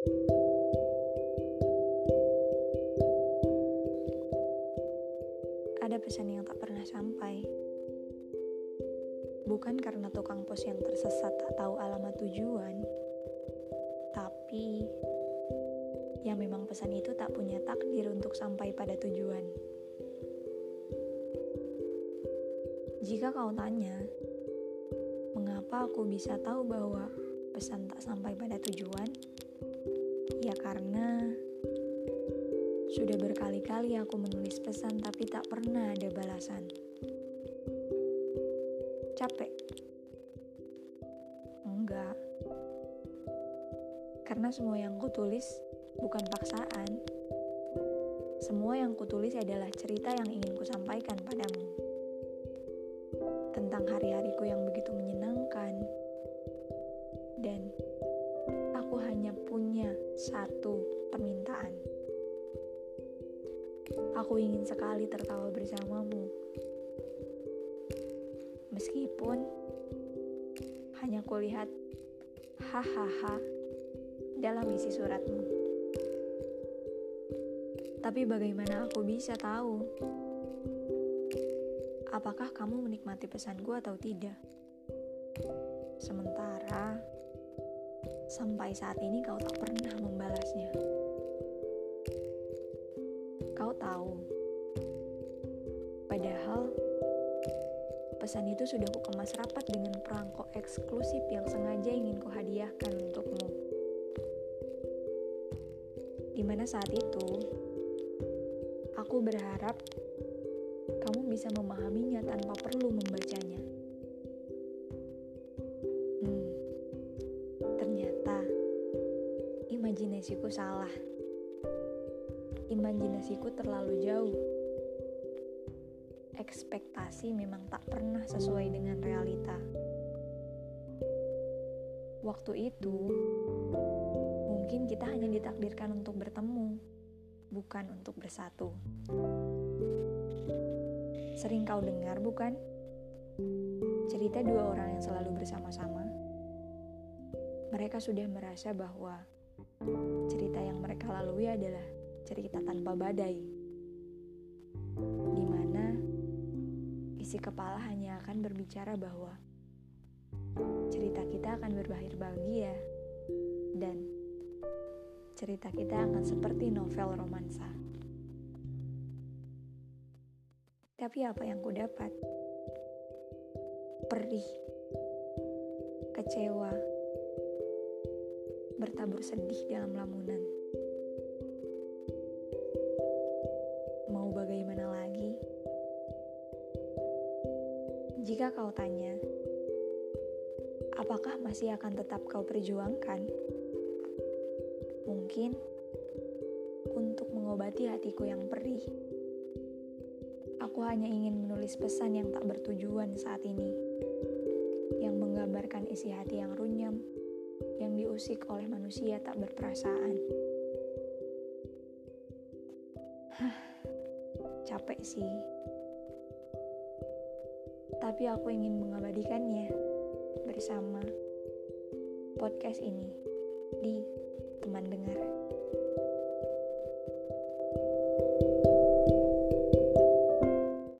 Ada pesan yang tak pernah sampai. Bukan karena tukang pos yang tersesat tak tahu alamat tujuan, tapi ya memang pesan itu tak punya takdir untuk sampai pada tujuan. Jika kau tanya, mengapa aku bisa tahu bahwa pesan tak sampai pada tujuan? Ya karena sudah berkali-kali aku menulis pesan tapi tak pernah ada balasan. Capek? Enggak. Karena semua yang kutulis bukan paksaan. Semua yang kutulis adalah cerita yang ingin kusampaikan padamu tentang hari-hariku yang begitu menyenangkan. Dan aku hanya punya satu permintaan. Aku ingin sekali tertawa bersamamu. Meskipun hanya kulihat hahaha dalam isi suratmu. Tapi bagaimana aku bisa tahu apakah kamu menikmati pesanku atau tidak. Sementara, sampai saat ini kau tak pernah membalasnya. Kau tahu, padahal pesan itu sudah kukemas rapat dengan perangko eksklusif yang sengaja ingin kuhadiahkan untukmu. Di mana saat itu, aku berharap kamu bisa memahaminya tanpa perlu membacanya. Imajinasiku salah. Imajinasiku terlalu jauh. Ekspektasi memang tak pernah sesuai dengan realita. Waktu itu, mungkin kita hanya ditakdirkan untuk bertemu, bukan untuk bersatu. Sering kau dengar, bukan? Cerita dua orang yang selalu bersama-sama. Mereka sudah merasa bahwa cerita yang mereka lalui adalah cerita tanpa badai, di mana isi kepala hanya akan berbicara bahwa cerita kita akan berakhir bahagia dan cerita kita akan seperti novel romansa. Tapi apa yang ku dapat? Perih, kecewa, bertabur sedih dalam lamunan. Mau bagaimana lagi? Jika kau tanya, apakah masih akan tetap kau perjuangkan? Mungkin untuk mengobati hatiku yang perih Aku hanya ingin menulis pesan yang tak bertujuan saat ini, yang menggambarkan isi hati yang runyam, yang diusik oleh manusia tak berperasaan. Capek sih. Tapi aku ingin mengabadikannya bersama podcast ini di.